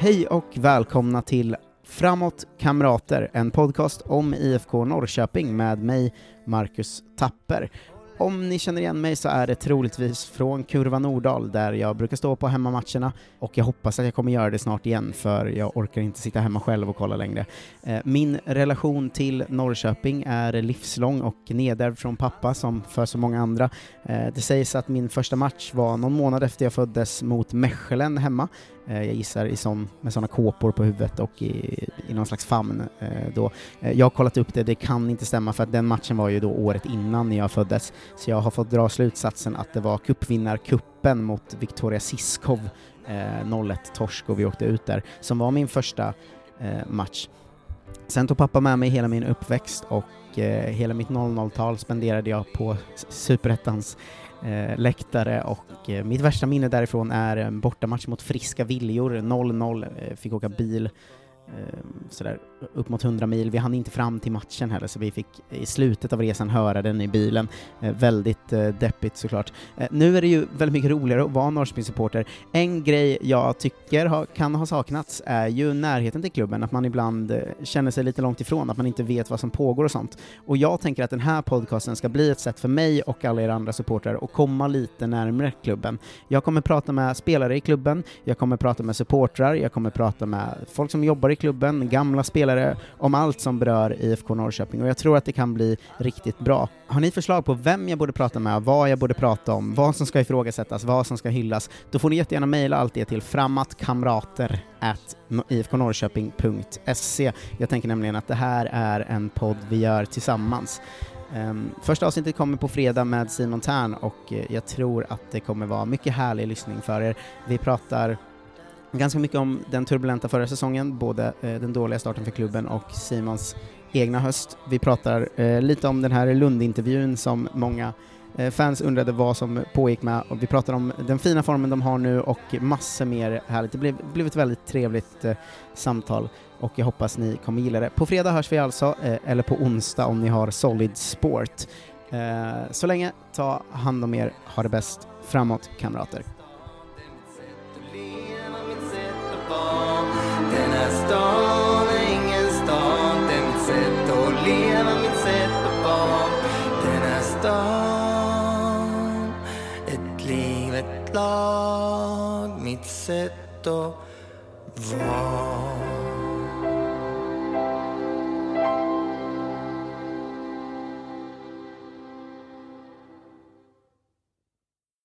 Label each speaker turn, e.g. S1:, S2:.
S1: Hej och välkomna till Framåt Kamrater, en podcast om IFK Norrköping med mig, Marcus Tapper. Om ni känner igen mig så är det troligtvis från Kurva Nordal där jag brukar stå på hemmamatcherna och jag hoppas att jag kommer göra det snart igen för jag orkar inte sitta hemma själv och kolla längre. Eh, min relation till Norrköping är livslång och nedärvd från pappa som för så många andra. Eh, det sägs att min första match var någon månad efter jag föddes mot Mechelen hemma Eh, jag gissar i sån, med sådana kåpor på huvudet och i, i någon slags famn. Eh, då. Eh, jag har kollat upp det, det kan inte stämma för att den matchen var ju då året innan när jag föddes, så jag har fått dra slutsatsen att det var cupvinnarkuppen mot Victoria Siskov, eh, 0-1 torsk och vi åkte ut där, som var min första match. Sen tog pappa med mig hela min uppväxt och eh, hela mitt 00-tal spenderade jag på Superettans eh, läktare och eh, mitt värsta minne därifrån är en bortamatch mot Friska Viljor, 0-0, eh, fick åka bil eh, sådär upp mot 100 mil. Vi hann inte fram till matchen heller, så vi fick i slutet av resan höra den i bilen. Eh, väldigt eh, deppigt såklart. Eh, nu är det ju väldigt mycket roligare att vara Norrköpingssupporter. En grej jag tycker ha, kan ha saknats är ju närheten till klubben, att man ibland eh, känner sig lite långt ifrån, att man inte vet vad som pågår och sånt. Och jag tänker att den här podcasten ska bli ett sätt för mig och alla er andra supportrar att komma lite närmre klubben. Jag kommer prata med spelare i klubben, jag kommer prata med supportrar, jag kommer prata med folk som jobbar i klubben, gamla spelare, om allt som berör IFK Norrköping och jag tror att det kan bli riktigt bra. Har ni förslag på vem jag borde prata med, vad jag borde prata om, vad som ska ifrågasättas, vad som ska hyllas, då får ni jättegärna mejla allt det till framåtkamrater ifknorrköping.se. Jag tänker nämligen att det här är en podd vi gör tillsammans. Um, första avsnittet kommer på fredag med Simon Tern och eh, jag tror att det kommer vara mycket härlig lyssning för er. Vi pratar ganska mycket om den turbulenta förra säsongen, både eh, den dåliga starten för klubben och Simons egna höst. Vi pratar eh, lite om den här Lundintervjun som många eh, fans undrade vad som pågick med och vi pratar om den fina formen de har nu och massor mer härligt. Det blev, blev ett väldigt trevligt eh, samtal och jag hoppas ni kommer gilla det. På fredag hörs vi alltså, eh, eller på onsdag om ni har Solid Sport. Eh, så länge, ta hand om er, ha det bäst, framåt kamrater.
S2: Den här stan är ingen stad. Det är mitt sätt att leva, mitt sätt att vara. Den här stan Ett liv, ett lag. Mitt sätt att vara.